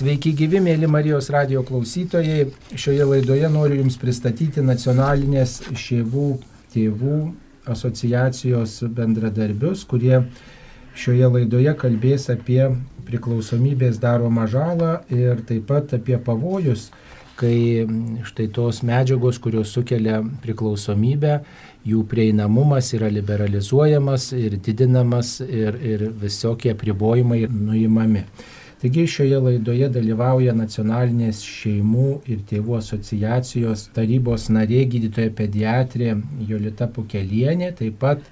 Sveiki gyvi, mėly Marijos radio klausytojai. Šioje laidoje noriu Jums pristatyti nacionalinės šeimų tėvų asociacijos bendradarbius, kurie šioje laidoje kalbės apie priklausomybės daromą žalą ir taip pat apie pavojus, kai štai tos medžiagos, kurios sukelia priklausomybę, jų prieinamumas yra liberalizuojamas ir didinamas ir, ir visokie apribojimai nuimami. Taigi šioje laidoje dalyvauja nacionalinės šeimų ir tėvų asociacijos tarybos narė gydytoja pediatrė Jolita Pukelienė, taip pat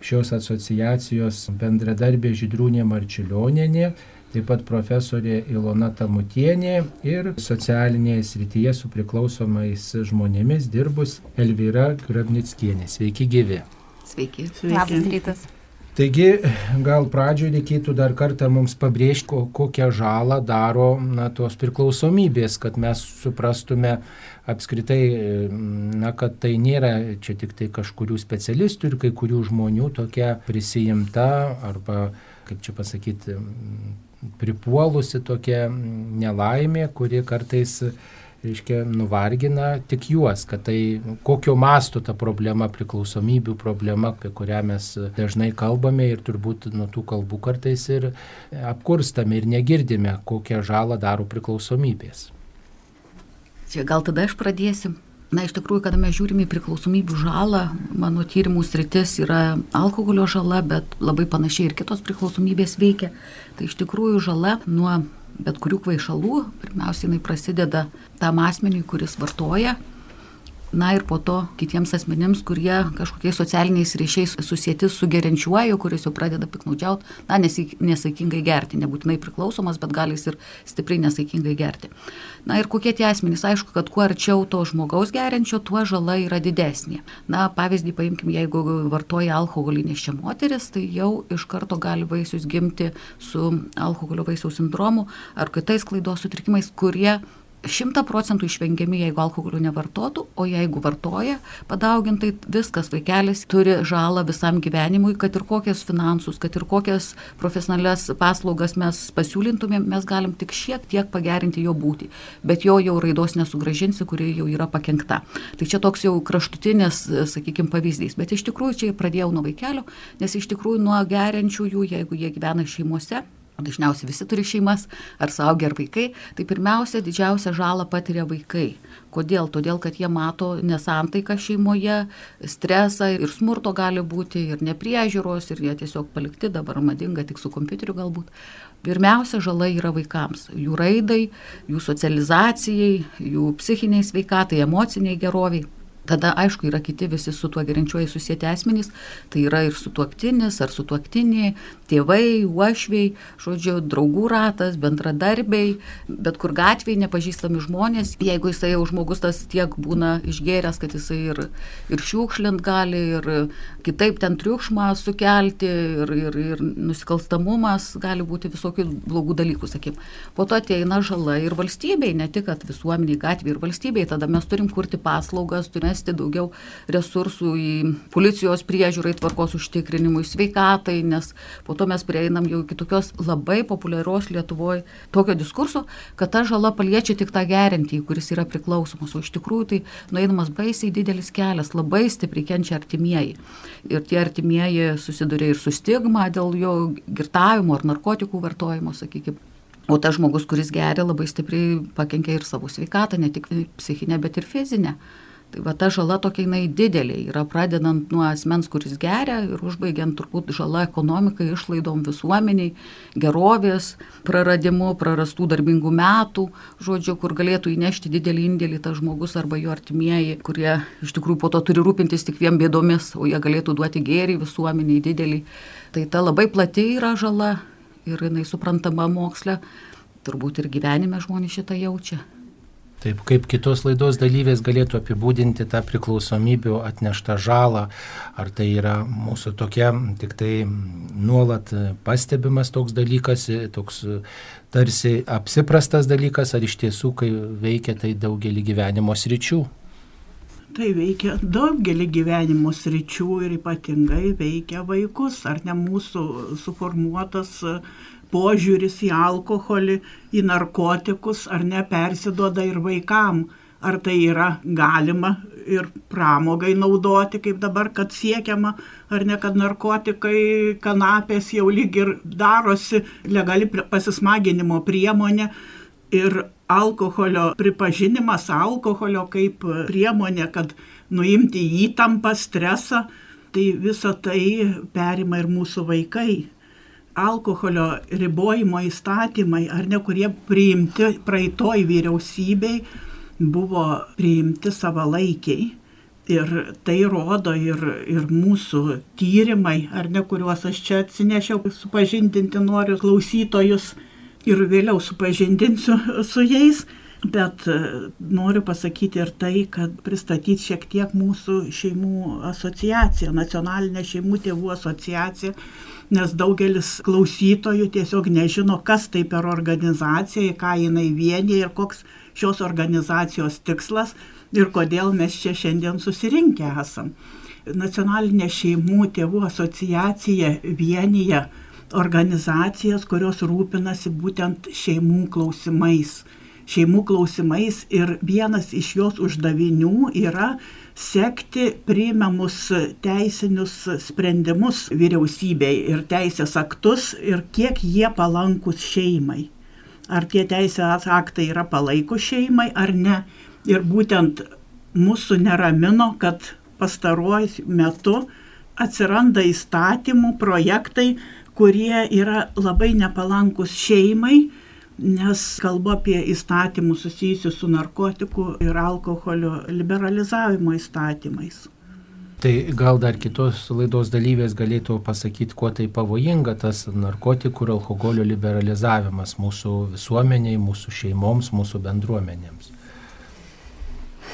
šios asociacijos bendradarbė Žydrūnė Marčiulionienė, taip pat profesorė Ilona Tamutienė ir socialinėje srityje su priklausomais žmonėmis dirbus Elvira Grabnickienė. Sveiki gyvi. Sveiki. Sveiki. Labas rytas. Taigi, gal pradžioje reikėtų dar kartą mums pabrėžti, kokią žalą daro na, tos priklausomybės, kad mes suprastume apskritai, na, kad tai nėra čia tik tai kažkurių specialistų ir kai kurių žmonių tokia prisijimta arba, kaip čia pasakyti, pripuolusi tokia nelaimė, kuri kartais reiškia, nuvargina tik juos, kad tai kokio masto ta problema, priklausomybių problema, apie kurią mes dažnai kalbame ir turbūt nuo tų kalbų kartais ir apkurstame ir negirdime, kokią žalą daro priklausomybės. Čia gal tada aš pradėsiu. Na, iš tikrųjų, kada mes žiūrime į priklausomybių žalą, mano tyrimų sritis yra alkoholio žala, bet labai panašiai ir kitos priklausomybės veikia. Tai iš tikrųjų žala nuo bet kurių kvaišalų, pirmiausia, jinai prasideda tam asmeniui, kuris vartoja, na ir po to kitiems asmenims, kurie kažkokiais socialiniais ryšiais susijęti su geriančiuoju, kuris jau pradeda piknaudžiauti, na, nesaikingai gerti, nebūtinai priklausomas, bet gali jis ir stipriai nesaikingai gerti. Na ir kokie tie asmenys, aišku, kad kuo arčiau to žmogaus geriančio, tuo žala yra didesnė. Na, pavyzdį paimkim, jeigu vartoja alkoholį nešia moteris, tai jau iš karto gali vaisius gimti su alkoholio vaisiaus sindromu ar kitais klaidos sutrikimais, kurie šimta procentų išvengiami, jeigu alkoholio nevartotų, o jeigu vartoja padaugintai, viskas vaikelis turi žalą visam gyvenimui, kad ir kokias finansus, kad ir kokias profesionalias paslaugas mes pasiūlintumėm, mes galim tik šiek tiek pagerinti jo būti, bet jo jau raidos nesugražinsi, kuri jau yra pakengta. Tai čia toks jau kraštutinis, sakykime, pavyzdys, bet iš tikrųjų čia pradėjau nuo vaikelio, nes iš tikrųjų nuo geriančiųjų, jeigu jie gyvena šeimose, dažniausiai visi turi šeimas, ar saugia, ar vaikai, tai pirmiausia, didžiausią žalą patiria vaikai. Kodėl? Todėl, kad jie mato nesantaiką šeimoje, stresą ir smurto gali būti, ir nepriežiūros, ir jie tiesiog palikti, dabar madinga tik su kompiuteriu galbūt. Pirmiausia, žala yra vaikams, jų raidai, jų socializacijai, jų psichiniai sveikatai, emociniai geroviai. Tada, aišku, yra kiti visi su tuo gerinčiuoju susijęti asmenys, tai yra ir sutuoktinis ar sutuoktiniai, tėvai, uošviai, žodžiu, draugų ratas, bendradarbiai, bet kur gatvėje nepažįstami žmonės, jeigu jisai jau žmogus tas tiek būna išgėręs, kad jisai ir, ir šiukšlint gali, ir kitaip ten triukšmą sukelti, ir, ir, ir nusikalstamumas gali būti visokių blogų dalykų, sakykim. Po to ateina žala ir valstybei, ne tik visuomeniai, gatvėje ir valstybei, tada mes turim kurti paslaugas, turime mesti daugiau resursų į policijos priežiūrai, tvarkos užtikrinimui, sveikatai, nes po to mes prieinam jau iki tokios labai populiarios Lietuvoje tokio diskurso, kad ta žala paliečia tik tą gerintį, kuris yra priklausomas, o iš tikrųjų tai nueinamas baisiai didelis kelias, labai stipriai kenčia artimieji. Ir tie artimieji susiduria ir su stigma dėl jo girtavimo ar narkotikų vartojimo, sakykime. O tas žmogus, kuris geria, labai stipriai pakenkia ir savo sveikatą, ne tik psichinę, bet ir fizinę. Tai va ta žala tokia jinai didelė yra, pradedant nuo asmens, kuris geria ir užbaigiant turbūt žala ekonomikai, išlaidom visuomeniai, gerovės praradimu, prarastų darbingų metų, žodžiu, kur galėtų įnešti didelį indėlį tas žmogus arba jo artimieji, kurie iš tikrųjų po to turi rūpintis tik vien bėdomis, o jie galėtų duoti gėrį visuomeniai didelį. Tai ta labai plati yra žala ir jinai suprantama moksle, turbūt ir gyvenime žmonės šitą jaučia. Taip kaip kitos laidos dalyvės galėtų apibūdinti tą priklausomybių atneštą žalą, ar tai yra mūsų tokia tik tai nuolat pastebimas toks dalykas, toks tarsi apsiprastas dalykas, ar iš tiesų, kai veikia tai daugelį gyvenimo sričių. Tai veikia daugelį gyvenimo sričių ir ypatingai veikia vaikus, ar ne mūsų suformuotas požiūris į alkoholį, į narkotikus, ar ne persiduoda ir vaikam. Ar tai yra galima ir pramogai naudoti, kaip dabar, kad siekiama, ar ne, kad narkotikai, kanapės jau lyg ir darosi legali pasismaginimo priemonė ir alkoholio pripažinimas alkoholio kaip priemonė, kad nuimti įtampą, stresą, tai visa tai perima ir mūsų vaikai. Alkoholio ribojimo įstatymai, ar ne, kurie priimti praeitoj vyriausybei, buvo priimti savalaikiai. Ir tai rodo ir, ir mūsų tyrimai, ar ne, kuriuos aš čia atsinešiau, supažindinti noriu klausytojus ir vėliau supažindinsiu su jais. Bet e, noriu pasakyti ir tai, kad pristatyti šiek tiek mūsų šeimų asociaciją, nacionalinę šeimų tėvų asociaciją, nes daugelis klausytojų tiesiog nežino, kas tai per organizacija, ką jinai vienyje ir koks šios organizacijos tikslas ir kodėl mes čia šiandien susirinkę esam. Nacionalinė šeimų tėvų asociacija vienyje organizacijas, kurios rūpinasi būtent šeimų klausimais. Šeimų klausimais ir vienas iš jos uždavinių yra sekti priimamus teisinius sprendimus vyriausybei ir teisės aktus ir kiek jie palankus šeimai. Ar tie teisės aktai yra palaiko šeimai ar ne. Ir būtent mūsų neramino, kad pastaruoju metu atsiranda įstatymų projektai, kurie yra labai nepalankus šeimai, nes kalbu apie įstatymus susijusius su narkotikų ir alkoholio liberalizavimo įstatymais. Tai gal dar kitos laidos dalyvės galėtų pasakyti, kuo tai pavojinga tas narkotikų ir alkoholio liberalizavimas mūsų visuomeniai, mūsų šeimoms, mūsų bendruomenėms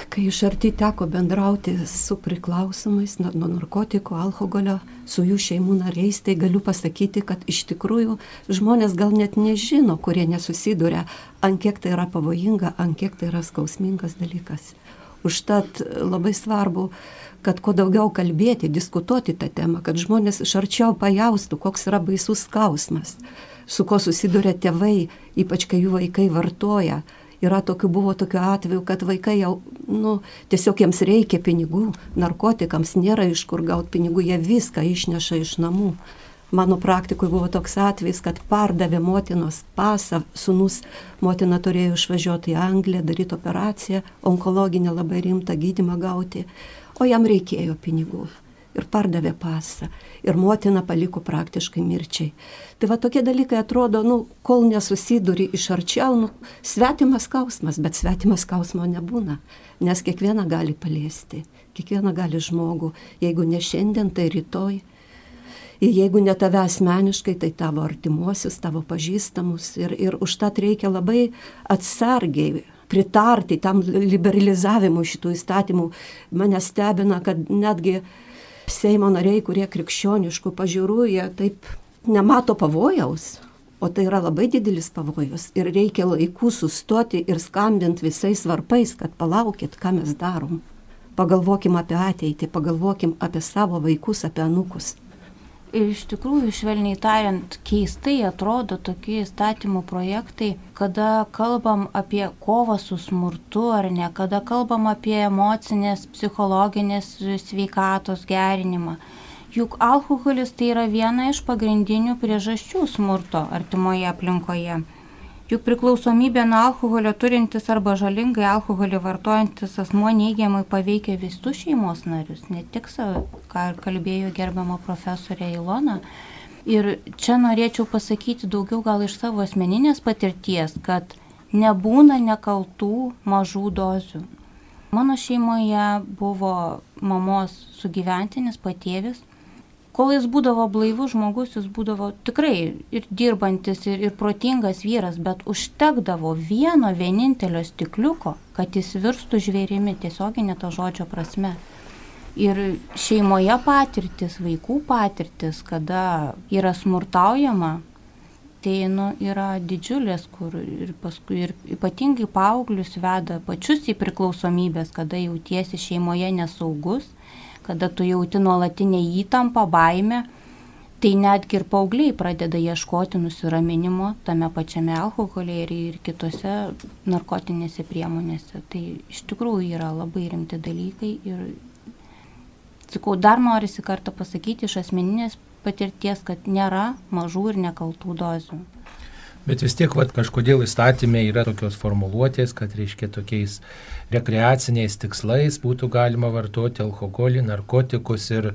kai iš arti teko bendrauti su priklausomais nuo narkotikų, alkoholio, su jų šeimų nariais, tai galiu pasakyti, kad iš tikrųjų žmonės gal net nežino, kurie nesusiduria, ant kiek tai yra pavojinga, ant kiek tai yra skausmingas dalykas. Užtat labai svarbu, kad kuo daugiau kalbėti, diskutuoti tą temą, kad žmonės iš arčiau pajaustų, koks yra baisus skausmas, su ko susiduria tėvai, ypač kai jų vaikai vartoja Yra tokių, buvo tokių atvejų, kad vaikai jau, nu, tiesiog jiems reikia pinigų, narkotikams nėra iš kur gauti pinigų, jie viską išneša iš namų. Mano praktikoje buvo toks atvejis, kad pardavė motinos pasą, sunus, motina turėjo išvažiuoti į Angliją, daryti operaciją, onkologinę labai rimtą gydimą gauti, o jam reikėjo pinigų ir pardavė pasą. Ir motina paliko praktiškai mirčiai. Tai va tokie dalykai atrodo, nu, kol nesusiduri iš arčiau, nu, svetimas skausmas, bet svetimas skausmo nebūna, nes kiekvieną gali paliesti, kiekvieną gali žmogų, jeigu ne šiandien, tai rytoj. Ir jeigu ne tave asmeniškai, tai tavo artimuosius, tavo pažįstamus. Ir, ir užtat reikia labai atsargiai pritarti tam liberalizavimui šitų įstatymų. Mane stebina, kad netgi Seimo nariai, kurie krikščioniškų pažiūrų, jie taip nemato pavojaus. O tai yra labai didelis pavojus ir reikia laikų sustoti ir skambinti visais varpais, kad palaukit, ką mes darom. Pagalvokim apie ateitį, pagalvokim apie savo vaikus, apie anukus. Ir iš tikrųjų, švelniai tariant, keistai atrodo tokie įstatymų projektai, kada kalbam apie kovą su smurtu ar ne, kada kalbam apie emocinės, psichologinės sveikatos gerinimą. Juk alkoholis tai yra viena iš pagrindinių priežasčių smurto artimoje aplinkoje. Juk priklausomybė nuo alkoholio turintis arba žalingai alkoholį vartojantis asmuo neigiamai paveikia visus šeimos narius, ne tik savo, ką ir kalbėjo gerbama profesorė Ilona. Ir čia norėčiau pasakyti daugiau gal iš savo asmeninės patirties, kad nebūna nekaltų mažų dozių. Mano šeimoje buvo mamos sugyventinis patėvis, kol jis būdavo blaivus žmogus, jis būdavo tikrai ir dirbantis, ir, ir protingas vyras, bet užtekdavo vieno vienintelio stikliuko, kad jis virstų žvėrimi tiesioginė to žodžio prasme. Ir šeimoje patirtis, vaikų patirtis, kada yra smurtaujama, tai nu, yra didžiulės, kur ir paskui ir ypatingai paauglius veda pačius į priklausomybės, kada jautiesi šeimoje nesaugus, kada tu jauti nuolatinę įtampą, baimę. Tai netgi ir paaugliai pradeda ieškoti nusiraminimo tame pačiame alkoholėje ir, ir kitose narkotinėse priemonėse. Tai iš tikrųjų yra labai rimti dalykai ir, sakau, dar norisi kartą pasakyti iš asmeninės patirties, kad nėra mažų ir nekaltų dozių. Bet vis tiek, vat, kažkodėl įstatymė yra tokios formuluotės, kad reiškia tokiais rekreaciniais tikslais būtų galima vartoti alkoholį, narkotikus ir,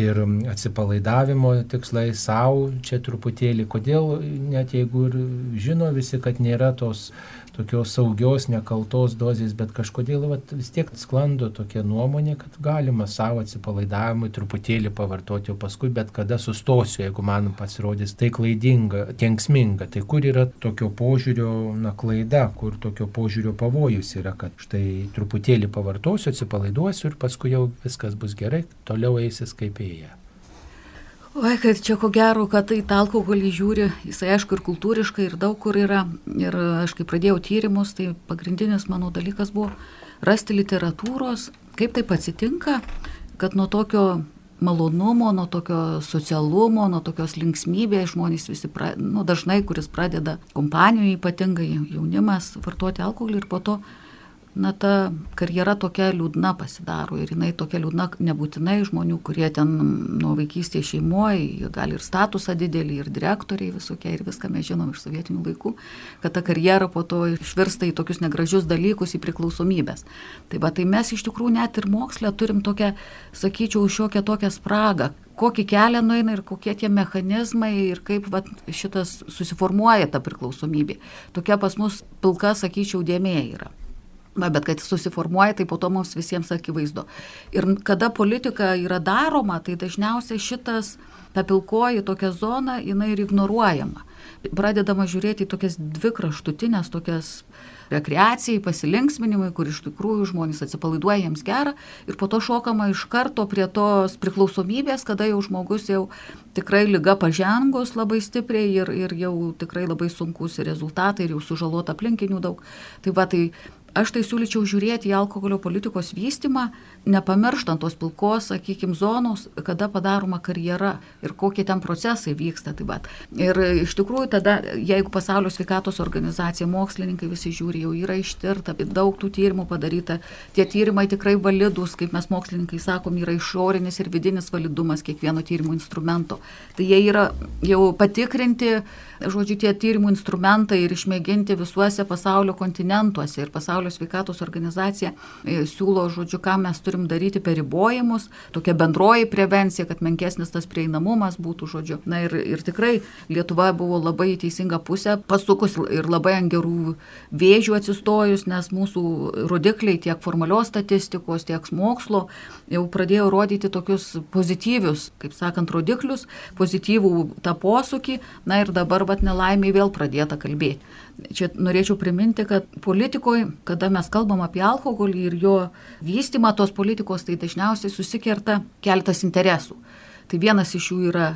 ir atsipalaidavimo tikslai savo čia truputėlį. Kodėl, net jeigu ir žino visi, kad nėra tos tokios saugios, nekaltos dozės, bet kažkodėl vat, vis tiek sklando tokia nuomonė, kad galima savo atsipalaidavimui truputėlį pavartoti, o paskui bet kada sustosiu, jeigu man pasirodys tai klaidinga, kenksminga. Tai kur yra tokio požiūrio na, klaida, kur tokio požiūrio pavojus yra, kad štai truputėlį pavartosiu, atsipalaiduosiu ir paskui jau viskas bus gerai, toliau eisis kaip ėja. Oi, kad čia ko gero, kad tai tą alkoholį žiūri, jisai aišku ir kultūriškai, ir daug kur yra. Ir aš kai pradėjau tyrimus, tai pagrindinis mano dalykas buvo rasti literatūros, kaip taip atsitinka, kad nuo tokio malonumo, nuo tokio socialumo, nuo tokios linksmybės žmonės visi, pra, nu, dažnai, kuris pradeda kompanijoje, ypatingai jaunimas, vartoti alkoholį ir po to na ta karjera tokia liūdna pasidaro ir jinai tokia liūdna nebūtinai žmonių, kurie ten nuo vaikystės šeimoje, gali ir statusą didelį, ir direktoriai visokie, ir viską mes žinom iš sovietinių laikų, kad ta karjera po to išvirsta į tokius negražius dalykus, į priklausomybės. Tai va, tai mes iš tikrųjų net ir mokslę turim tokią, sakyčiau, šiokią tokią spragą, kokį kelią nueina ir kokie tie mechanizmai ir kaip vat, šitas susiformuoja ta priklausomybė. Tokia pas mus pilka, sakyčiau, dėmė yra. Na, bet kad susiformuoja, tai po to mums visiems akivaizdu. Ir kada politika yra daroma, tai dažniausiai šitas, ta pilkoji tokia zona, jinai ir ignoruojama. Pradedama žiūrėti į tokias dvi kraštutinės, tokias rekreacijai, pasilinksminimui, kur iš tikrųjų žmonės atsipalaiduoja jiems gerą ir po to šokama iš karto prie tos priklausomybės, kada jau žmogus jau tikrai lyga pažengus labai stipriai ir, ir jau tikrai labai sunkus rezultatai ir jau sužalota aplinkinių daug. Tai va, tai Aš tai siūlyčiau žiūrėti į alkoholio politikos vystimą, nepamirštant tos pilkos, sakykime, zonos, kada padaroma karjera ir kokie ten procesai vyksta. Taip pat. Ir iš tikrųjų tada, jeigu pasaulio sveikatos organizacija, mokslininkai visi žiūri, jau yra ištirta, daug tų tyrimų padaryta, tie tyrimai tikrai validus, kaip mes mokslininkai sakom, yra išorinis ir vidinis validumas kiekvieno tyrimo instrumento. Tai jie yra jau patikrinti, žodžiu, tie tyrimų instrumentai ir išmėginti visuose pasaulio kontinentuose. Ir pasaulio sveikatos organizacija e, siūlo, žodžiu, ką mes turim daryti per ribojimus, tokia bendroji prevencija, kad menkesnis tas prieinamumas būtų, žodžiu. Na ir, ir tikrai Lietuva buvo labai teisinga pusė, pasukus ir labai ant gerų vėžių atsistojus, nes mūsų rodikliai tiek formalios statistikos, tiek mokslo jau pradėjo rodyti tokius pozityvius, kaip sakant, rodiklius, pozityvų tą posūkį, na ir dabar vat nelaimiai vėl pradėta kalbėti. Čia norėčiau priminti, kad politikoje, kada mes kalbam apie alkoholį ir jo vystimą tos politikos, tai dažniausiai susikerta keletas interesų. Tai vienas iš jų yra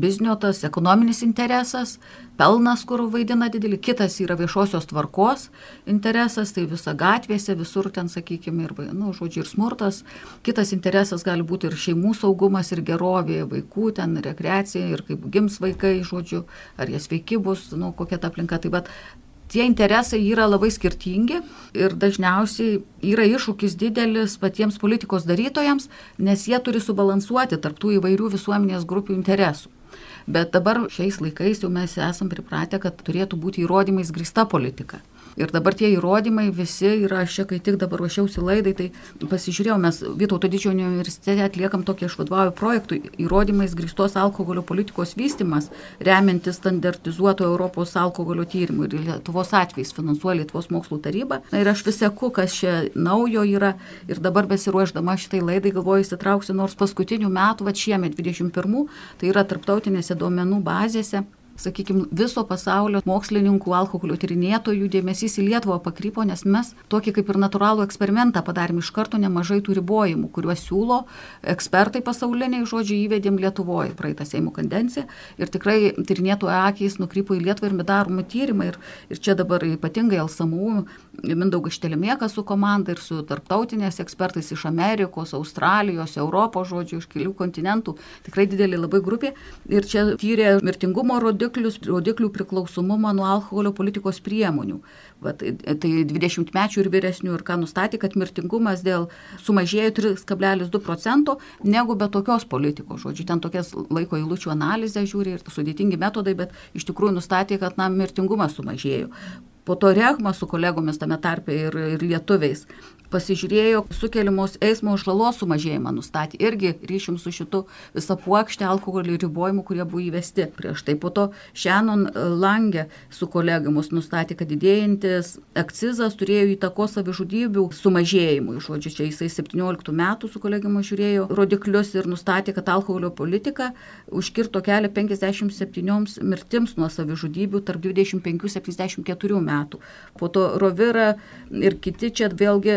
biznio tas ekonominis interesas, pelnas, kur vaidina didelį, kitas yra viešosios tvarkos interesas, tai visa gatvėse, visur ten, sakykime, ir, nu, žodžiu, ir smurtas. Kitas interesas gali būti ir šeimų saugumas, ir gerovė, vaikų ten rekreacija, ir kaip gims vaikai, žodžiu, ar jie sveiki bus, nu, kokia ta aplinka. Tai bet tie interesai yra labai skirtingi ir dažniausiai yra iššūkis didelis patiems politikos darytojams, nes jie turi subalansuoti tarptų įvairių visuomenės grupių interesų. Bet dabar šiais laikais jau mes esam pripratę, kad turėtų būti įrodymais grįsta politika. Ir dabar tie įrodymai visi yra, aš čia kai tik dabar ruošiausi laidai, tai pasižiūrėjau, mes Vytauto didžiojo universitete atliekam tokį aš vadovauju projektų įrodymais grįstos alkoholio politikos vystimas, remiantis standartizuoto Europos alkoholio tyrimų ir Lietuvos atvejais finansuoja Lietuvos mokslo taryba. Na, ir aš vis seku, kas čia naujo yra ir dabar besiruoždama šitai laidai galvoju įsitrauksiu nors paskutinių metų, va šiemet 21, tai yra tarptautinėse duomenų bazėse sakykime, viso pasaulio mokslininkų, alkoholio tyrinėtojų dėmesys į Lietuvą pakrypo, nes mes tokį kaip ir natūralų eksperimentą padarėm. Iš karto nemažai tų ribojimų, kuriuos siūlo ekspertai pasauliniai, žodžiu, įvedėm Lietuvoje praeitą Seimo kandenciją ir tikrai tyrinėtojų akys nukrypo į Lietuvą ir daromų tyrimą ir, ir čia dabar ypatingai LSMU, Mindaugas Štelimėkas su komanda ir su tarptautinės ekspertais iš Amerikos, Australijos, Europos, žodžiu, iš kelių kontinentų, tikrai didelį labai grupė. Ir čia tyrė mirtingumo rodiklius, rodiklių priklausomumą nuo alkoholio politikos priemonių. Vat, tai 20 mečių ir vyresnių ir ką nustatė, kad mirtingumas dėl sumažėjo 3,2 procento negu be tokios politikos. Žodžiu, ten tokias laiko įlučių analizę žiūri ir sudėtingi metodai, bet iš tikrųjų nustatė, kad na, mirtingumas sumažėjo. Po to Rehma su kolegomis tame tarpe ir, ir lietuviais pasižiūrėjo sukeliamos eismo žalos sumažėjimą, nustatė irgi ryšim su šitu visą puokštę alkoholio ribojimų, kurie buvo įvesti prieš tai. Po to Šenon Langė su kolegomis nustatė, kad didėjantis akcizas turėjo įtakos savižudybių sumažėjimui. Žodžiu, čia jisai 17 metų su kolegomis žiūrėjo rodiklius ir nustatė, kad alkoholio politika užkirto kelią 57 mirtims nuo savižudybių tarp 25-74 metų. Po to Rovira ir kiti čia vėlgi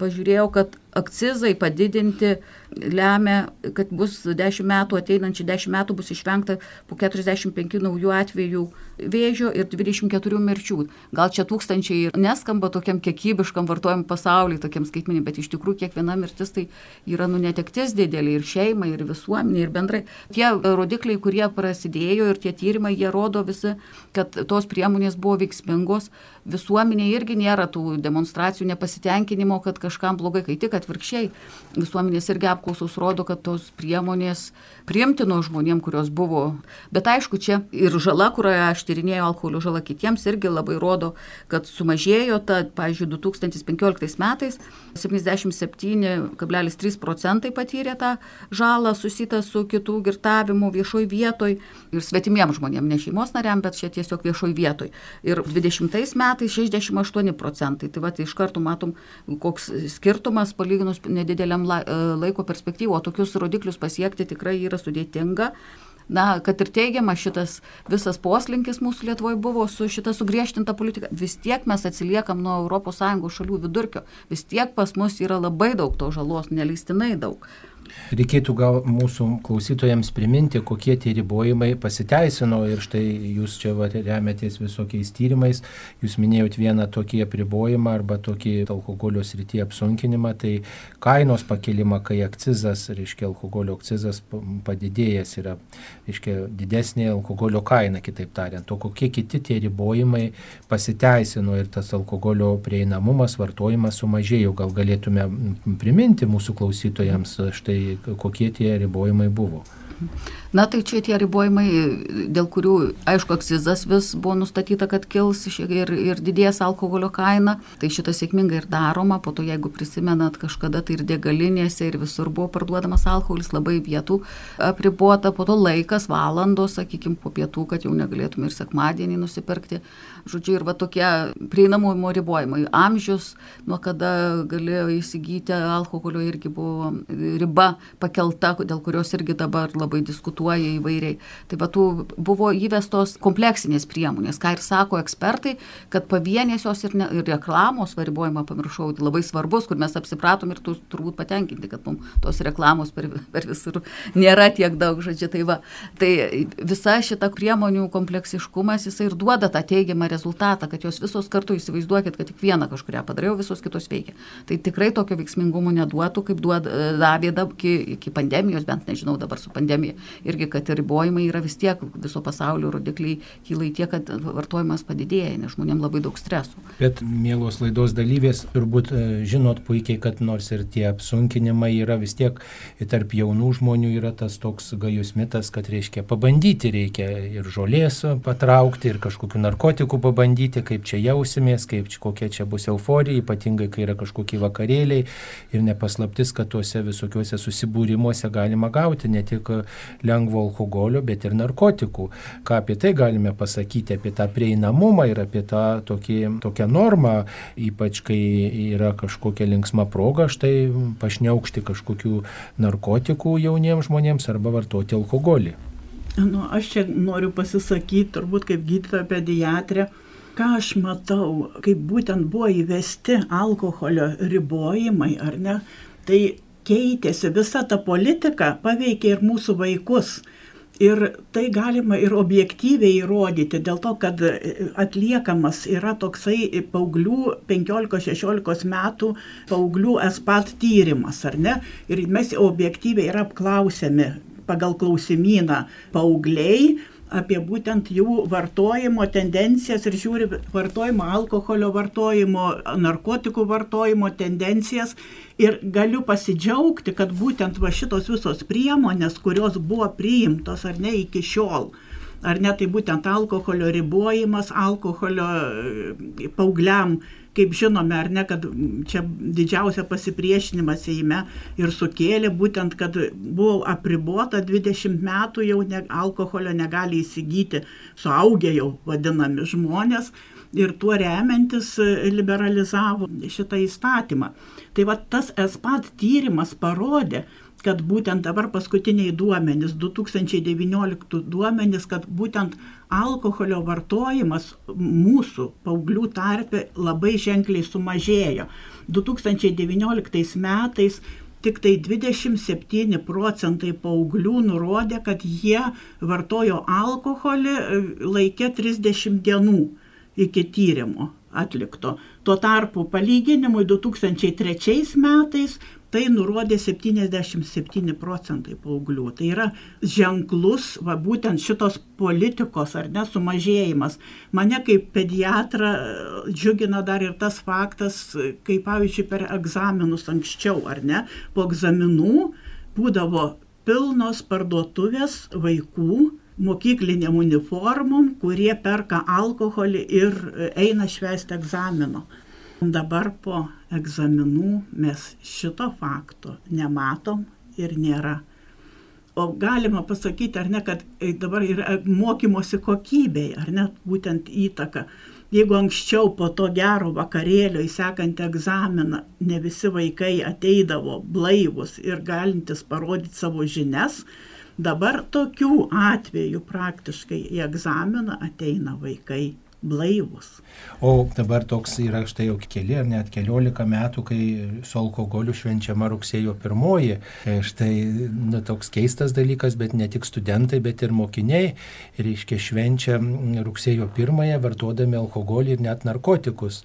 pažiūrėjau, kad akcizai padidinti lemia, kad bus 10 metų, ateinančių 10 metų bus išvengta po 45 naujų atvejų vėžio ir 24 mirčių. Gal čia tūkstančiai neskamba tokiam kiekybiškam vartojimui pasauliui, tokiam skaitmeniui, bet iš tikrųjų kiekviena mirtis tai yra nu netektis didelė ir šeimai, ir visuomeniai, ir bendrai. Tie rodikliai, kurie prasidėjo ir tie tyrimai, jie rodo visi, kad tos priemonės buvo veiksmingos. Visuomenė irgi nėra tų demonstracijų nepasitenkinimo, kad kažkam blogai, kai tik atvirkščiai. Visuomenės irgi apklausos rodo, kad tos priemonės priimtino žmonėm, kurios buvo. Bet aišku, čia ir žala, kurioje aš tyrinėjau alkoholio žalą kitiems, irgi labai rodo, kad sumažėjo ta, pavyzdžiui, 2015 metais 77,3 procentai patyrė tą žalą susitą su kitų girtavimu viešoj vietoj ir svetimiem žmonėm, ne šeimos nariam, bet čia tiesiog viešoj vietoj. Ir 20 metais 68 procentai. Tai va, tai iš karto matom, koks skirtumas palyginus nedideliam laiko perspektyvo, tokius rodiklius pasiekti tikrai yra sudėtinga. Na, kad ir teigiama šitas visas poslinkis mūsų Lietuvoje buvo su šita sugriežtinta politika, vis tiek mes atsiliekam nuo ES šalių vidurkio, vis tiek pas mus yra labai daug to žalos, neleistinai daug. Reikėtų gal mūsų klausytojams priminti, kokie tie ribojimai pasiteisino ir štai jūs čia va, remetės visokiais tyrimais, jūs minėjot vieną tokį apribojimą arba tokį alkoholio srityje apsunkinimą, tai kainos pakelimą, kai akcizas, reiškia alkoholio akcizas padidėjęs yra, reiškia didesnė alkoholio kaina, kitaip tariant, o kokie kiti tie ribojimai pasiteisino ir tas alkoholio prieinamumas, vartojimas sumažėjo, gal galėtume priminti mūsų klausytojams štai tai kokie tie ribojimai buvo. Na tai čia tie ribojimai, dėl kurių, aišku, akcizas vis buvo nustatyta, kad kils ir, ir didės alkoholio kaina, tai šitas sėkmingai ir daroma, po to jeigu prisimenat, kažkada tai ir degalinėse ir visur buvo parduodamas alkoholis, labai vietų apribota, po to laikas, valandos, sakykime, po pietų, kad jau negalėtume ir sekmadienį nusipirkti. Žodžiu, ir va tokie prieinamumo ribojimai. Amžius, nuo kada galėjo įsigyti alkoholio, irgi buvo riba pakelta, dėl kurios irgi dabar labai diskutuoja įvairiai. Tai va tų buvo įvestos kompleksinės priemonės, ką ir sako ekspertai, kad pavienės jos ir, ne, ir reklamos varibojimą pamiršau, tai labai svarbus, kur mes apsipratom ir tu turbūt patenkinti, kad mums tos reklamos per, per visur nėra tiek daug, žodžiu. Tai, va, tai visa šita priemonių kompleksiškumas, jisai ir duoda tą teigiamą rezultatą kad jos visos kartu įsivaizduokit, kad tik vieną kažkuria padariau, visos kitos veikia. Tai tikrai tokio veiksmingumo neduotų, kaip duod, davė iki, iki pandemijos, bent nežinau dabar su pandemija. Irgi, kad ribojimai yra vis tiek viso pasaulio rodikliai kyla į tiek, kad vartojimas padidėja, nes žmonėms labai daug streso. Bet, mielos laidos dalyvės, turbūt e, žinot puikiai, kad nors ir tie apsunkinimai yra vis tiek tarp jaunų žmonių yra tas toks gajus mitas, kad reiškia pabandyti reikia ir žolės patraukti, ir kažkokių narkotikų pabandyti, kaip čia jausimės, kaip čia, kokia čia bus euforija, ypatingai kai yra kažkokie vakarėliai ir nepaslaptis, kad tuose visokiuose susibūrimuose galima gauti ne tik lengvo alkoholio, bet ir narkotikų. Ką apie tai galime pasakyti, apie tą prieinamumą ir apie tą tokį, tokią normą, ypač kai yra kažkokia linksma proga, štai pašneukšti kažkokių narkotikų jauniems žmonėms arba vartoti alkoholį. Nu, aš čia noriu pasisakyti, turbūt kaip gydytoja pediatrė, ką aš matau, kaip būtent buvo įvesti alkoholio ribojimai, ar ne, tai keitėsi visa ta politika, paveikė ir mūsų vaikus. Ir tai galima ir objektyviai įrodyti, dėl to, kad atliekamas yra toksai paauglių 15-16 metų paauglių espat tyrimas, ar ne? Ir mes objektyviai yra apklausiami pagal klausimyną paaugliai apie būtent jų vartojimo tendencijas ir žiūri vartojimo, alkoholio vartojimo, narkotikų vartojimo tendencijas. Ir galiu pasidžiaugti, kad būtent va šitos visos priemonės, kurios buvo priimtos ar ne iki šiol, ar ne tai būtent alkoholio ribojimas, alkoholio paaugliam kaip žinome, ar ne, kad čia didžiausia pasipriešinimą Seime ir sukėlė būtent, kad buvo apribota 20 metų jau ne, alkoholio negali įsigyti suaugę jau vadinami žmonės ir tuo remiantis liberalizavo šitą įstatymą. Tai va tas espat tyrimas parodė, kad būtent dabar paskutiniai duomenys, 2019 duomenys, kad būtent alkoholio vartojimas mūsų paauglių tarpe labai ženkliai sumažėjo. 2019 metais tik tai 27 procentai paauglių nurodė, kad jie vartojo alkoholį e, laikė 30 dienų iki tyrimo atlikto. Tuo tarpu palyginimui 2003 metais tai nurodė 77 procentai paauglių. Tai yra ženklus, va, būtent šitos politikos ar nesumažėjimas. Mane kaip pediatrą džiugina dar ir tas faktas, kai pavyzdžiui per egzaminus anksčiau ar ne, po egzaminų būdavo pilnos parduotuvės vaikų mokykliniam uniformom, kurie perka alkoholį ir eina švęsti egzamino. Dabar po egzaminų mes šito fakto nematom ir nėra. O galima pasakyti, ar ne, kad dabar yra mokymosi kokybei, ar ne, būtent įtaka. Jeigu anksčiau po to gero vakarėlio įsekantį egzaminą ne visi vaikai ateidavo blaivus ir galintis parodyti savo žinias, dabar tokių atvejų praktiškai į egzaminą ateina vaikai blaivus. O dabar toks yra štai jau keli ar net keliolika metų, kai su alkoholiu švenčiama rugsėjo pirmoji. E, štai nu, toks keistas dalykas, bet ne tik studentai, bet ir mokiniai, reiškia, švenčia rugsėjo pirmąją vartodami alkoholį ir net narkotikus.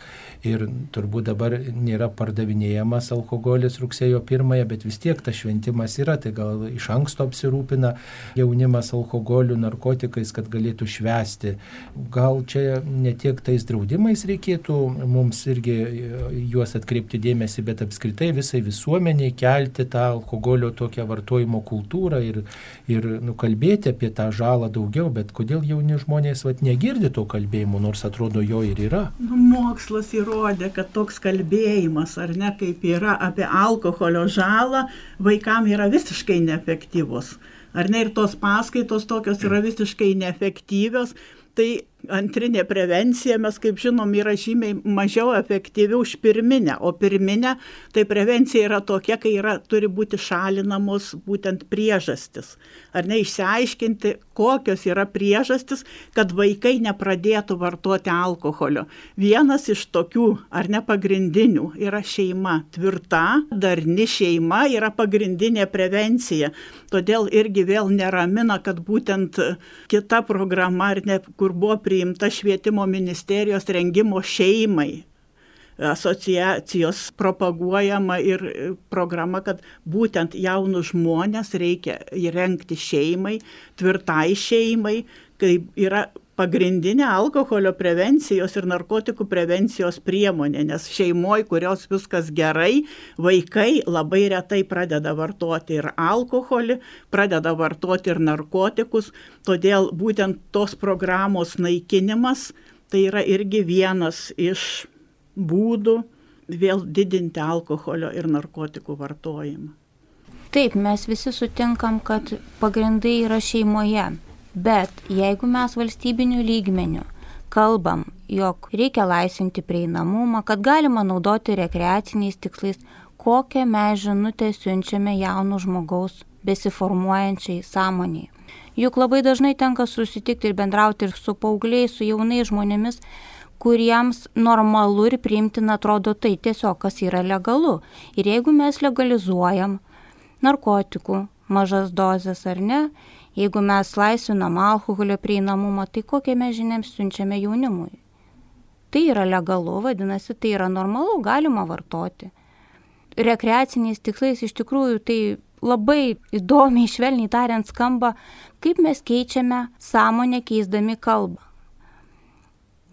Ir turbūt dabar nėra pardavinėjamas alkoholis rugsėjo pirmąją, bet vis tiek tas šventimas yra, tai gal iš anksto apsirūpina jaunimas alkoholiu, narkotikais, kad galėtų švęsti. Gal čia ne tiek tais draudimais reikėtų mums irgi e, juos atkreipti dėmesį, bet apskritai visai visuomeniai kelti tą alkoholio tokią vartojimo kultūrą ir, ir nukalbėti apie tą žalą daugiau, bet kodėl jauni žmonės vat, negirdi to kalbėjimo, nors atrodo jo ir yra. Nu, mokslas įrodė, kad toks kalbėjimas, ar ne, kaip yra apie alkoholio žalą, vaikam yra visiškai neefektyvus. Ar ne ir tos paskaitos tokios yra visiškai neefektyvios, tai antrinė prevencija, mes kaip žinom, yra žymiai mažiau efektyvi už pirminę, o pirminė tai prevencija yra tokia, kai yra, turi būti šalinamos būtent priežastis. Ar ne išsiaiškinti, kokios yra priežastis, kad vaikai nepradėtų vartoti alkoholio. Vienas iš tokių, ar ne pagrindinių, yra šeima. Tvirta, darni šeima yra pagrindinė prevencija. Todėl irgi vėl neramina, kad būtent kita programa, ne, kur buvo priimta švietimo ministerijos rengimo šeimai asociacijos propaguojama ir programa, kad būtent jaunus žmonės reikia įrengti šeimai, tvirtai šeimai, kai yra pagrindinė alkoholio prevencijos ir narkotikų prevencijos priemonė, nes šeimoje, kurios viskas gerai, vaikai labai retai pradeda vartoti ir alkoholį, pradeda vartoti ir narkotikus, todėl būtent tos programos naikinimas tai yra irgi vienas iš būdų vėl didinti alkoholio ir narkotikų vartojimą. Taip, mes visi sutinkam, kad pagrindai yra šeimoje. Bet jeigu mes valstybiniu lygmeniu kalbam, jog reikia laisvinti prieinamumą, kad galima naudoti rekreaciniais tikslais, kokią mes žinutę siunčiame jaunų žmogaus besiformuojančiai sąmoniai. Juk labai dažnai tenka susitikti ir bendrauti ir su paaugliais, su jaunais žmonėmis, kuriems normalu ir priimtina atrodo tai tiesiog, kas yra legalu. Ir jeigu mes legalizuojam narkotikų, mažas dozes ar ne, jeigu mes laisvinam alkoholio prieinamumą, tai kokią mes žinėms siunčiame jaunimui. Tai yra legalu, vadinasi, tai yra normalu, galima vartoti. Rekreaciniais tikslais iš tikrųjų tai labai įdomiai, švelniai tariant, skamba, kaip mes keičiame sąmonę keisdami kalbą.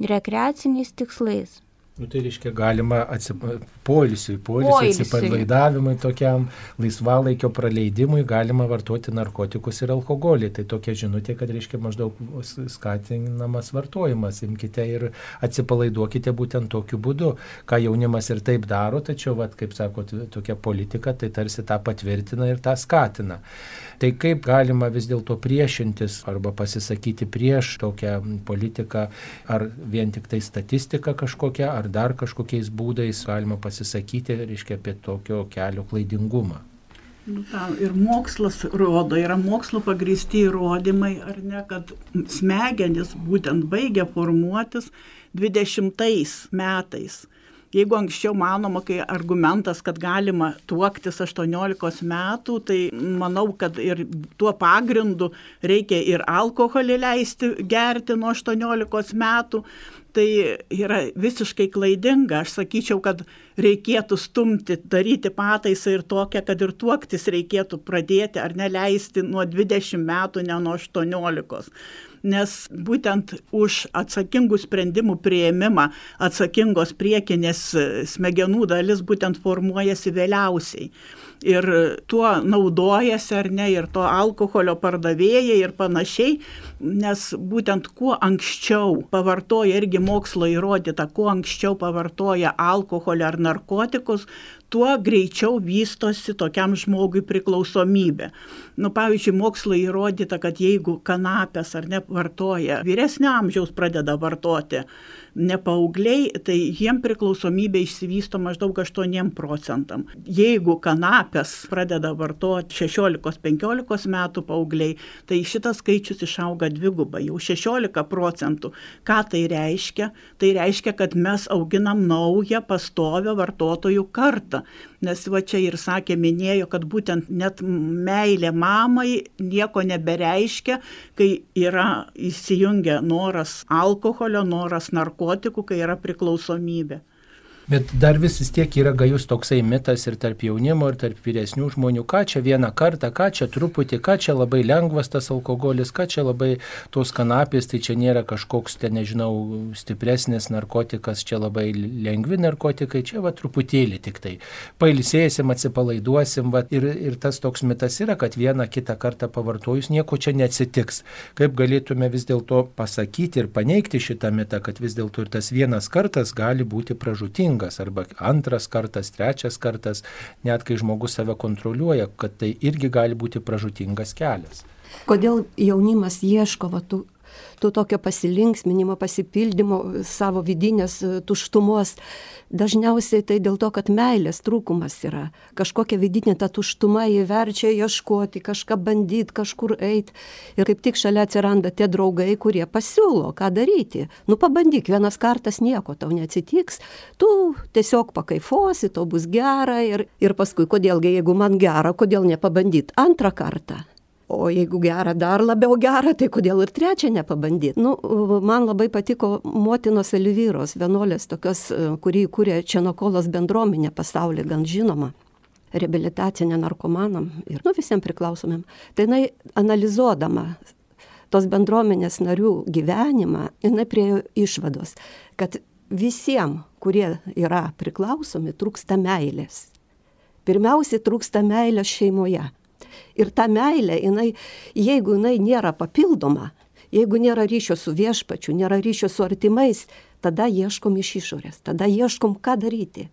Rekreaciniais tikslais. Nu, tai reiškia galima atsipa, poilsiui, poilsiui, atsipalaidavimui, tokiam laisvalaikio praleidimui galima vartoti narkotikus ir alkoholį. Tai tokia žinutė, kad reiškia maždaug skatinamas vartojimas. Imkite ir atsipalaiduokite būtent tokiu būdu, ką jaunimas ir taip daro, tačiau, vat, kaip sakot, tokia politika tai tarsi tą patvirtina ir tą skatina. Tai kaip galima vis dėlto priešintis arba pasisakyti prieš tokią politiką, ar vien tik tai statistika kažkokia, ar dar kažkokiais būdais galima pasisakyti, reiškia, apie tokio kelio klaidingumą. Nu, ta, ir mokslas rodo, yra mokslo pagristi įrodymai, ar ne, kad smegenis būtent baigia formuotis 20 metais jeigu anksčiau manoma kai argumentas kad galima tuoktis aštuoniolikos metų tai manau kad ir tuo pagrindu reikia ir alkoholį leisti gerti nuo aštuoniolikos metų tai yra visiškai klaidinga. Aš sakyčiau kad reikėtų stumti daryti pataisą ir tokią kad ir tuoktis reikėtų pradėti ar neleisti nuo dvidešim metų ne nuo aštuoniolikos. Nes būtent už atsakingų sprendimų prieimimą atsakingos priekinės smegenų dalis būtent formuojasi vėliausiai ir tuo naudojasi ar ne ir to alkoholio pardavėjai ir panašiai, nes būtent kuo anksčiau pavartoja irgi mokslo įrodyta, kuo anksčiau pavartoja alkoholį ar narkotikus, tuo greičiau vystosi tokiam žmogui priklausomybė. Nu, pavyzdžiui, mokslo įrodyta, kad jeigu kanapės ar ne vartoja, vyresnio amžiaus pradeda vartoti, ne paaugliai, tai jiem priklausomybė išsivysto maždaug 8 procentam. Jeigu kanapės pradeda vartoti 16-15 metų paaugliai, tai šitas skaičius išauga dvigubai, jau 16 procentų. Ką tai reiškia? Tai reiškia, kad mes auginam naują pastovę vartotojų kartą. Nes va čia ir sakė, minėjo, kad būtent net meilė mamai nieko nebereiškia, kai yra įsijungia noras alkoholio, noras narkotikų kai yra priklausomybė. Bet dar vis tiek yra gajus toksai mitas ir tarp jaunimo, ir tarp vyresnių žmonių, ką čia vieną kartą, ką čia truputį, ką čia labai lengvas tas alkoholis, ką čia labai tos kanapės, tai čia nėra kažkoks, ten nežinau, stipresnis narkotikas, čia labai lengvi narkotikai, čia va truputėlį tik tai. Pailsėsim, atsipalaiduosim, va, ir, ir tas toks mitas yra, kad vieną kitą kartą pavartojus nieko čia neatsitiks. Kaip galėtume vis dėlto pasakyti ir paneigti šitą mitą, kad vis dėlto ir tas vienas kartas gali būti pražutingas sėkmingas arba antras kartas, trečias kartas, net kai žmogus save kontroliuoja, kad tai irgi gali būti pražutingas kelias. Kodėl jaunimas ieško va, tų to tokio pasilinksminimo, pasipildymo savo vidinės e, tuštumos. Dažniausiai tai dėl to, kad meilės trūkumas yra. Kažkokia vidinė ta tuštuma įverčia ieškoti, kažką bandyti, kažkur eiti. Ir kaip tik šalia atsiranda tie draugai, kurie pasiūlo, ką daryti. Nu pabandyk, vienas kartas nieko tau neatsitiks, tu tiesiog pakaifosi, tau bus gera ir, ir paskui, kodėlgi, jeigu man gera, kodėl nepabandyti antrą kartą o jeigu gera dar labiau gera, tai kodėl ir trečią nepabandyti. Nu, man labai patiko motinos Elvyros, vienuolės tokios, kurį įkūrė Čenokolos bendruomenė pasaulyje, gan žinoma reabilitacinė narkomanam ir nu, visiems priklausomėm. Tai jinai analizuodama tos bendruomenės narių gyvenimą, jinai priejo išvados, kad visiems, kurie yra priklausomi, trūksta meilės. Pirmiausiai trūksta meilės šeimoje. Ir ta meilė, jinai, jeigu jinai nėra papildoma, jeigu nėra ryšio su viešpačiu, nėra ryšio su artimais, tada ieškom iš išorės, tada ieškom, ką daryti.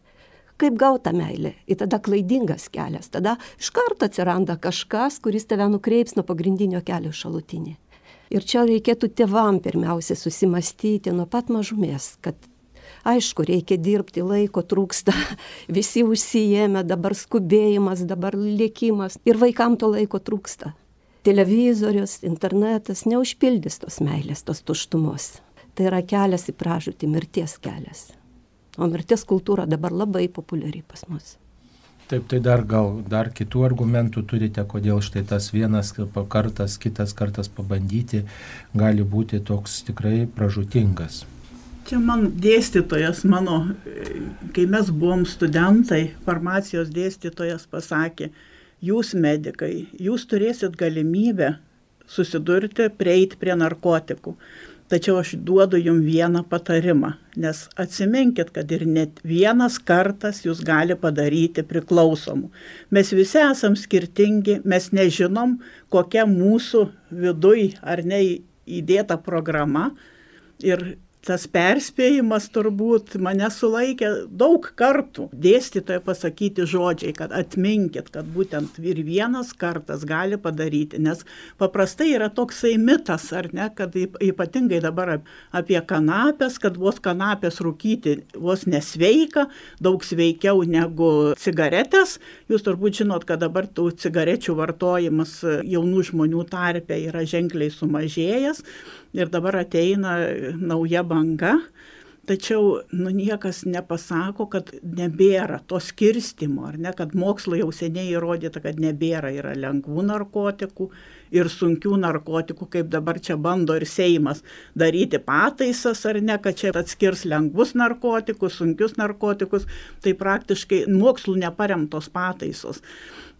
Kaip gauta meilė? Ir tada klaidingas kelias. Tada iš karto atsiranda kažkas, kuris tave nukreips nuo pagrindinio kelio šalutinį. Ir čia reikėtų tėvam pirmiausia susimastyti nuo pat mažumės, kad Aišku, reikia dirbti, laiko trūksta, visi užsijėmė, dabar skubėjimas, dabar lėkimas ir vaikam to laiko trūksta. televizorius, internetas neužpildys tos meilės, tos tuštumos. Tai yra kelias į pražūtį, mirties kelias. O mirties kultūra dabar labai populiari pas mus. Taip, tai dar gal dar kitų argumentų turite, kodėl štai tas vienas kartas, kitas kartas pabandyti gali būti toks tikrai pražutingas. Čia man dėstytojas mano, kai mes buvom studentai, farmacijos dėstytojas pasakė, jūs medikai, jūs turėsit galimybę susidurti, prieiti prie narkotikų. Tačiau aš duodu jums vieną patarimą, nes atsiminkit, kad ir net vienas kartas jūs gali padaryti priklausomų. Mes visi esam skirtingi, mes nežinom, kokia mūsų viduj ar ne įdėta programa. Ir tas perspėjimas turbūt mane sulaikė daug kartų. Dėstytoje pasakyti žodžiai, kad atminkit, kad būtent ir vienas kartas gali padaryti, nes paprastai yra toksai mitas, ar ne, kad ypatingai dabar apie kanapės, kad vos kanapės rūkyti vos nesveika, daug sveikiau negu cigaretės. Jūs turbūt žinot, kad dabar tų cigarečių vartojimas jaunų žmonių tarpe yra ženkliai sumažėjęs ir dabar ateina nauja banga, tačiau nu, niekas nepasako, kad nebėra to skirstimo, ar ne, kad mokslo jau seniai įrodyta, kad nebėra, yra lengvų narkotikų ir sunkių narkotikų, kaip dabar čia bando ir Seimas daryti pataisas, ar ne, kad čia atskirs lengvus narkotikus, sunkius narkotikus, tai praktiškai mokslų neparemtos pataisos.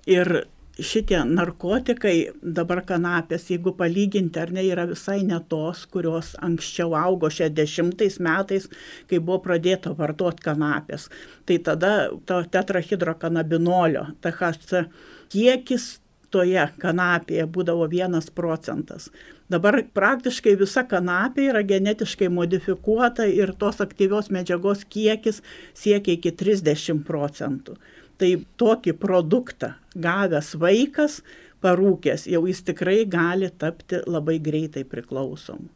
Ir šitie narkotikai, dabar kanapės, jeigu palyginti ar ne, yra visai ne tos, kurios anksčiau augo 60 metais, kai buvo pradėta vartoti kanapės. Tai tada to tetrahidrokanabinolio, THC kiekis toje kanapėje būdavo vienas procentas. Dabar praktiškai visa kanapė yra genetiškai modifikuota ir tos aktyvios medžiagos kiekis siekia iki 30 procentų tai tokį produktą gavęs vaikas, parūkęs, jau jis tikrai gali tapti labai greitai priklausomu.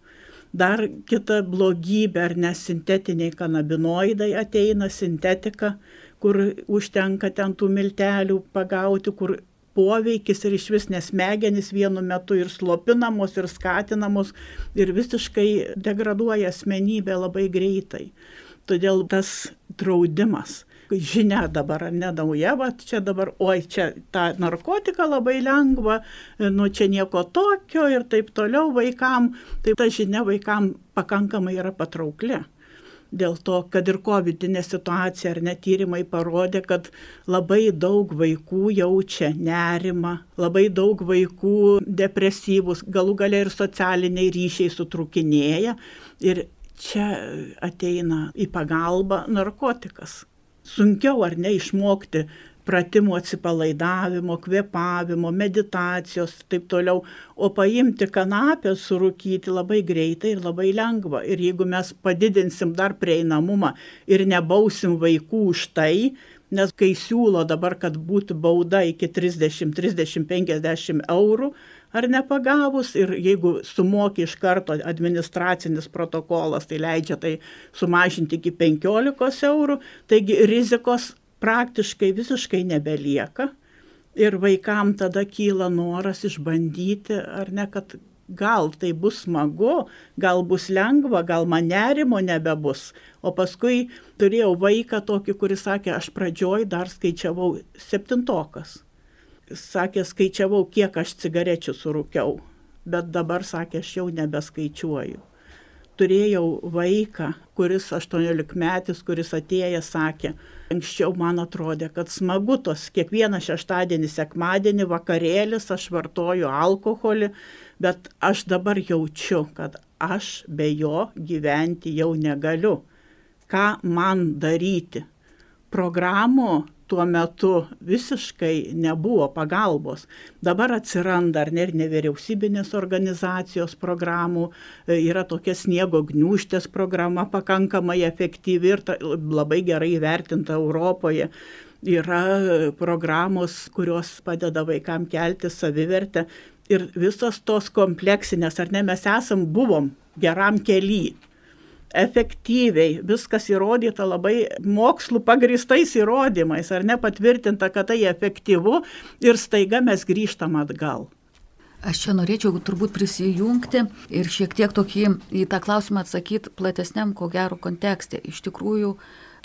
Dar kita blogybė, ar nesintetiniai kanabinoidai ateina, sintetika, kur užtenka ten tų miltelių pagauti, kur poveikis ir iš vis nesmegenis vienu metu ir slopinamos, ir skatinamos, ir visiškai degraduoja asmenybė labai greitai. Todėl tas draudimas žinia dabar nenauja, va čia dabar, oi, čia tą narkotiką labai lengva, nu čia nieko tokio ir taip toliau vaikam, tai ta žinia vaikam pakankamai yra patraukli. Dėl to, kad ir COVID situacija ar netyrimai parodė, kad labai daug vaikų jaučia nerimą, labai daug vaikų depresyvus, galų galia ir socialiniai ryšiai sutrukinėja. Ir čia ateina į pagalbą narkotikas sunkiau ar ne išmokti pratimų atsipalaidavimo, kvėpavimo, meditacijos ir taip toliau, o paimti kanapę, surūkyti labai greitai ir labai lengva. Ir jeigu mes padidinsim dar prieinamumą ir nebausim vaikų už tai, nes kai siūlo dabar, kad būtų bauda iki 30, 30, 50 eurų, ar nepagavus ir jeigu sumoki iš karto administracinis protokolas, tai leidžia tai sumažinti iki 15 eurų, taigi rizikos praktiškai visiškai nebelieka ir vaikam tada kyla noras išbandyti, ar ne, kad gal tai bus smagu, gal bus lengva, gal man nerimo nebebus. O paskui turėjau vaiką tokį, kuris sakė, aš pradžioj dar skaičiavau septintokas sakė, skaičiavau, kiek aš cigarečių surūkiau, bet dabar sakė, aš jau nebeskaičiuoju. Turėjau vaiką, kuris 18 metais, kuris atėjęs sakė, anksčiau man atrodė, kad smagu tos kiekvieną šeštadienį, sekmadienį, vakarėlis, aš vartoju alkoholį, bet aš dabar jaučiu, kad aš be jo gyventi jau negaliu. Ką man daryti? Programų tuo metu visiškai nebuvo pagalbos. Dabar atsiranda ar ne ir nevyriausybinės organizacijos programų, e, yra tokia sniego gniuštės programa pakankamai efektyvi ir labai gerai įvertinta Europoje. Yra programos, kurios padeda vaikam kelti savivertę ir visos tos kompleksinės, ar ne, mes esam, buvom geram keliui efektyviai, viskas įrodyta labai mokslų pagristais įrodymais, ar ne patvirtinta, kad tai efektyvu ir staiga mes grįžtam atgal. Aš čia norėčiau turbūt prisijungti ir šiek tiek tokį į tą klausimą atsakyti platesniam, ko gero, kontekste. Iš tikrųjų,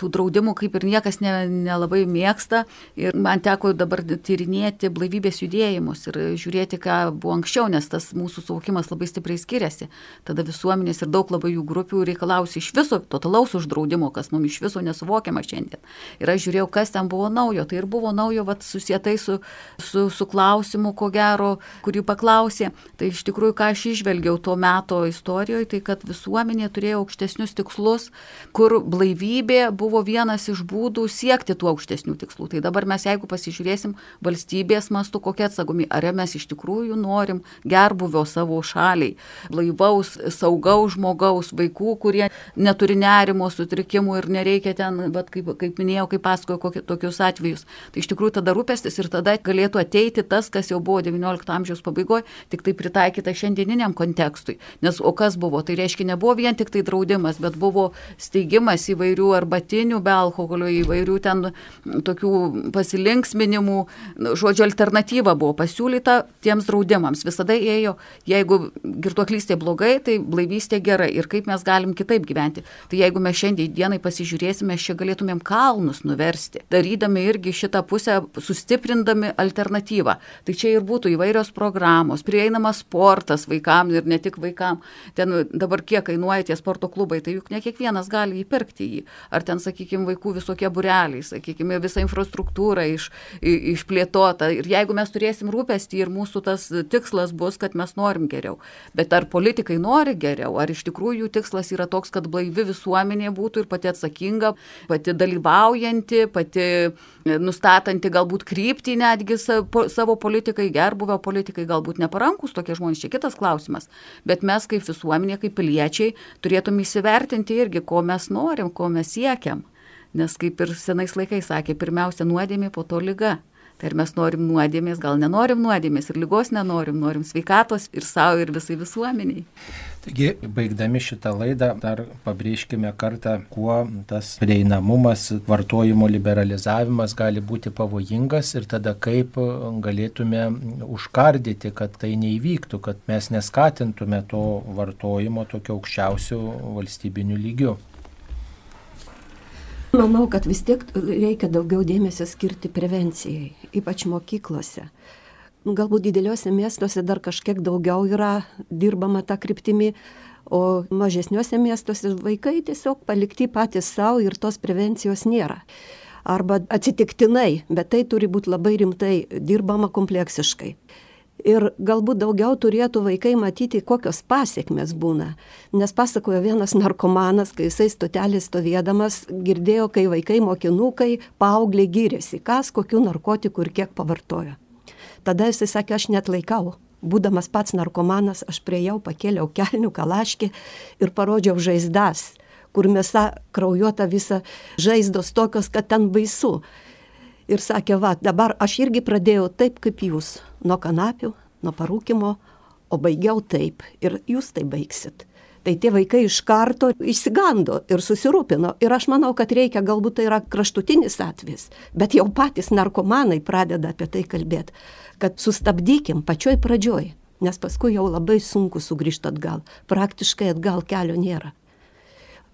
tų draudimų kaip ir niekas ne, nelabai mėgsta. Ir man teko dabar tyrinėti blaivybės judėjimus ir žiūrėti, ką buvo anksčiau, nes tas mūsų suvokimas labai stipriai skiriasi. Tada visuomenės ir daug labai jų grupių reikalausi iš viso totalaus uždraudimo, kas mums iš viso nesuvokiama šiandien. Ir aš žiūrėjau, kas ten buvo naujo. Tai ir buvo naujo, vat, susietai su, su, su klausimu, ko gero, kurį paklausė. Tai iš tikrųjų, ką aš išvelgiau tuo metu istorijoje, tai kad visuomenė turėjo aukštesnius tikslus, kur blaivybė buvo buvo vienas iš būdų siekti tų aukštesnių tikslų. Tai dabar mes, jeigu pasižiūrėsim valstybės mastu, kokia atsakomi, ar mes iš tikrųjų norim gerbuvio savo šaliai, blaivaus, saugaus žmogaus, vaikų, kurie neturi nerimo sutrikimų ir nereikia ten, bet kaip, kaip minėjau, kaip pasakoju, kokie, tokius atvejus. Tai iš tikrųjų tada rūpestis ir tada galėtų ateiti tas, kas jau buvo XIX amžiaus pabaigoje, tik tai pritaikyta šiandieniniam kontekstui. Nes o kas buvo? Tai reiškia, nebuvo vien tik tai draudimas, bet buvo steigimas įvairių arbatinių šaltinių be alkoholio, įvairių ten tokių pasilinksminimų. Žodžio alternatyva buvo pasiūlyta tiems draudimams. Visada ėjo, jeigu girtuoklystė blogai, tai blaivystė gerai. Ir kaip mes galim kitaip gyventi. Tai jeigu mes šiandien dienai pasižiūrėsime, čia galėtumėm kalnus nuversti, darydami irgi šitą pusę, sustiprindami alternatyvą. Tai čia ir būtų įvairios programos, prieinamas sportas vaikams ir ne tik vaikams. Ten dabar kiek kainuoja tie sporto klubai, tai juk ne kiekvienas gali įpirkti jį. Ar ten sakykime, vaikų visokie bureliai, sakykime, visa infrastruktūra iš, išplėtota. Ir jeigu mes turėsim rūpestį ir mūsų tas tikslas bus, kad mes norim geriau. Bet ar politikai nori geriau, ar iš tikrųjų jų tikslas yra toks, kad blaivi visuomenė būtų ir pati atsakinga, pati dalyvaujanti, pati nustatanti galbūt kryptį netgi savo politikai, gerbuvio politikai, galbūt neparankus tokie žmonės, čia kitas klausimas. Bet mes kaip visuomenė, kaip piliečiai turėtum įsivertinti irgi, ko mes norim, ko mes siekiam. Nes kaip ir senais laikais sakė, pirmiausia nuodėmė, po to lyga. Tai ar mes norim nuodėmės, gal nenorim nuodėmės ir lygos nenorim, norim sveikatos ir savo, ir visai visuomeniai. Taigi, baigdami šitą laidą, dar pabrėžkime kartą, kuo tas prieinamumas, vartojimo liberalizavimas gali būti pavojingas ir tada kaip galėtume užkardyti, kad tai neįvyktų, kad mes neskatintume to vartojimo tokio aukščiausių valstybinių lygių. Manau, kad vis tiek reikia daugiau dėmesio skirti prevencijai, ypač mokyklose galbūt dideliuose miestuose dar kažkiek daugiau yra dirbama tą kryptimį, o mažesniuose miestuose vaikai tiesiog palikti patys savo ir tos prevencijos nėra. Arba atsitiktinai, bet tai turi būti labai rimtai dirbama kompleksiškai. Ir galbūt daugiau turėtų vaikai matyti, kokios pasiekmes būna. Nes pasakojo vienas narkomanas, kai jisai stotelį stovėdamas, girdėjo, kai vaikai mokinukai, paaugliai gyrėsi, kas kokių narkotikų ir kiek pavartojo. Tada jisai sakė, aš net laikau. Būdamas pats narkomanas, aš priejau, pakėliau kelnių kalaškį ir parodžiau žaizdas, kur mėsa kraujuota visa žaizdos tokios, kad ten baisu. Ir sakė, va, dabar aš irgi pradėjau taip kaip jūs, nuo kanapių, nuo parūkimo, o baigiau taip ir jūs tai baigsit. Tai tie vaikai iš karto išsigando ir susirūpino. Ir aš manau, kad reikia, galbūt tai yra kraštutinis atvejis, bet jau patys narkomanai pradeda apie tai kalbėti, kad sustabdykim pačioj pradžioj, nes paskui jau labai sunku sugrįžti atgal. Praktiškai atgal kelio nėra.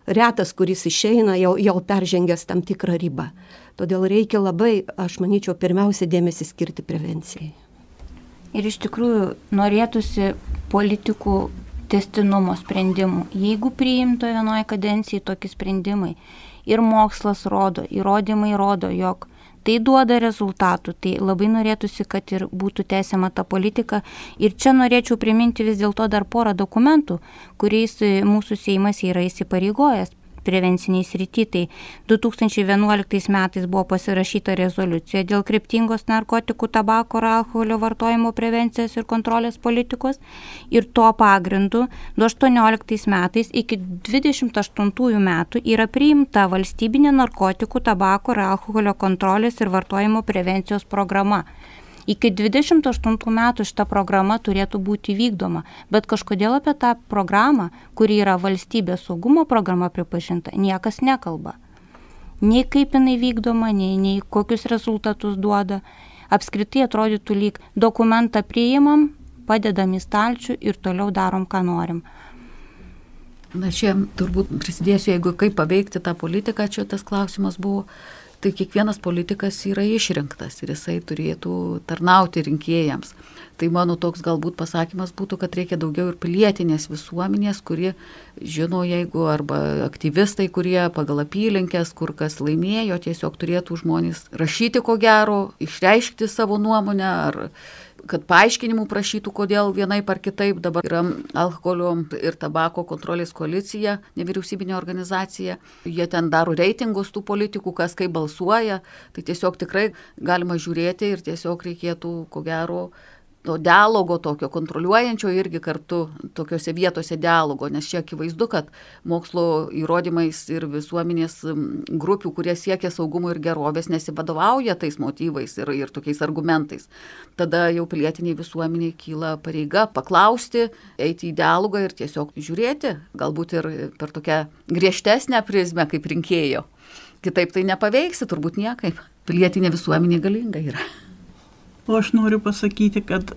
Retas, kuris išeina, jau, jau peržengęs tam tikrą ribą. Todėl reikia labai, aš manyčiau, pirmiausia dėmesį skirti prevencijai. Ir iš tikrųjų norėtųsi politikų testinumo sprendimų. Jeigu priimto vienoje kadencijoje tokie sprendimai ir mokslas rodo, įrodymai rodo, jog tai duoda rezultatų, tai labai norėtųsi, kad ir būtų tęsiama ta politika. Ir čia norėčiau priminti vis dėlto dar porą dokumentų, kuriais mūsų Seimas yra įsipareigojęs prevenciniai srity. Tai 2011 metais buvo pasirašyta rezoliucija dėl kryptingos narkotikų, tabako ir alkoholio vartojimo prevencijos ir kontrolės politikos. Ir tuo pagrindu 2018 metais iki 2028 metų yra priimta valstybinė narkotikų, tabako ir alkoholio kontrolės ir vartojimo prevencijos programa. Iki 28 metų šita programa turėtų būti vykdoma, bet kažkodėl apie tą programą, kuri yra valstybės saugumo programa pripažinta, niekas nekalba. Nei kaip jinai vykdoma, nei, nei kokius rezultatus duoda. Apskritai atrodytų lyg dokumentą priimam, padedam į stalčių ir toliau darom, ką norim. Na, čia turbūt prisidėsiu, jeigu kaip paveikti tą politiką, čia tas klausimas buvo, tai kiekvienas politikas yra išrinktas ir jisai turėtų tarnauti rinkėjams. Tai mano toks galbūt pasakymas būtų, kad reikia daugiau ir pilietinės visuomenės, kurie žino, jeigu arba aktyvistai, kurie pagal apylinkės, kur kas laimėjo, tiesiog turėtų žmonės rašyti ko gero, išreiškti savo nuomonę ar kad paaiškinimų prašytų, kodėl vienaip ar kitaip dabar yra alkoholio ir tabako kontrolės koalicija, nevyriausybinė organizacija. Jie ten daro reitingus tų politikų, kas kaip balsuoja. Tai tiesiog tikrai galima žiūrėti ir tiesiog reikėtų, ko gero, to dialogo tokio kontroliuojančio irgi kartu tokiuose vietose dialogo, nes čia akivaizdu, kad mokslo įrodymais ir visuomenės grupių, kurie siekia saugumo ir gerovės, nesivadovauja tais motyvais ir, ir tokiais argumentais. Tada jau pilietiniai visuomeniai kyla pareiga paklausti, eiti į dialogą ir tiesiog žiūrėti, galbūt ir per tokią griežtesnę prizmę kaip rinkėjo. Kitaip tai nepaveiksi turbūt niekaip. Pilietinė visuomenė galinga yra. O aš noriu pasakyti, kad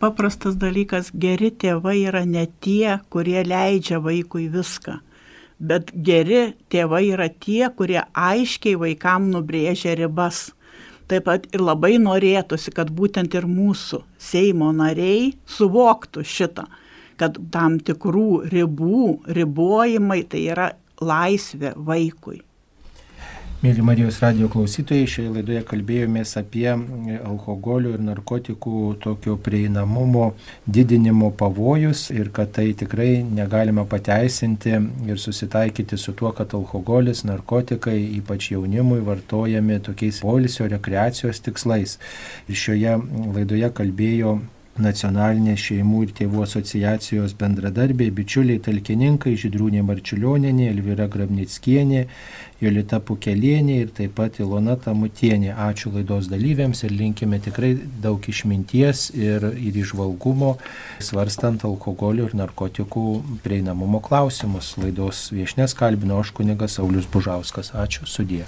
paprastas dalykas, geri tėvai yra ne tie, kurie leidžia vaikui viską, bet geri tėvai yra tie, kurie aiškiai vaikam nubrėžia ribas. Taip pat ir labai norėtųsi, kad būtent ir mūsų Seimo nariai suvoktų šitą, kad tam tikrų ribų, ribojimai tai yra laisvė vaikui. Mėly Marijos radio klausytojai, šioje laidoje kalbėjomės apie alkoholio ir narkotikų tokio prieinamumo didinimo pavojus ir kad tai tikrai negalima pateisinti ir susitaikyti su tuo, kad alkoholis, narkotikai, ypač jaunimui, vartojami tokiais polisio rekreacijos tikslais. Ir šioje laidoje kalbėjo nacionalinės šeimų ir tėvų asociacijos bendradarbiai, bičiuliai talkininkai Židrūnė Marčiulioninė, Elvira Grabnickienė, Jolita Pukelienė ir taip pat Ilona Tamutienė. Ačiū laidos dalyviams ir linkime tikrai daug išminties ir, ir išvalgumo, svarstant alkoholio ir narkotikų prieinamumo klausimus. Laidos viešnės kalbino aš kunigas Saulis Bužauskas. Ačiū, sudė.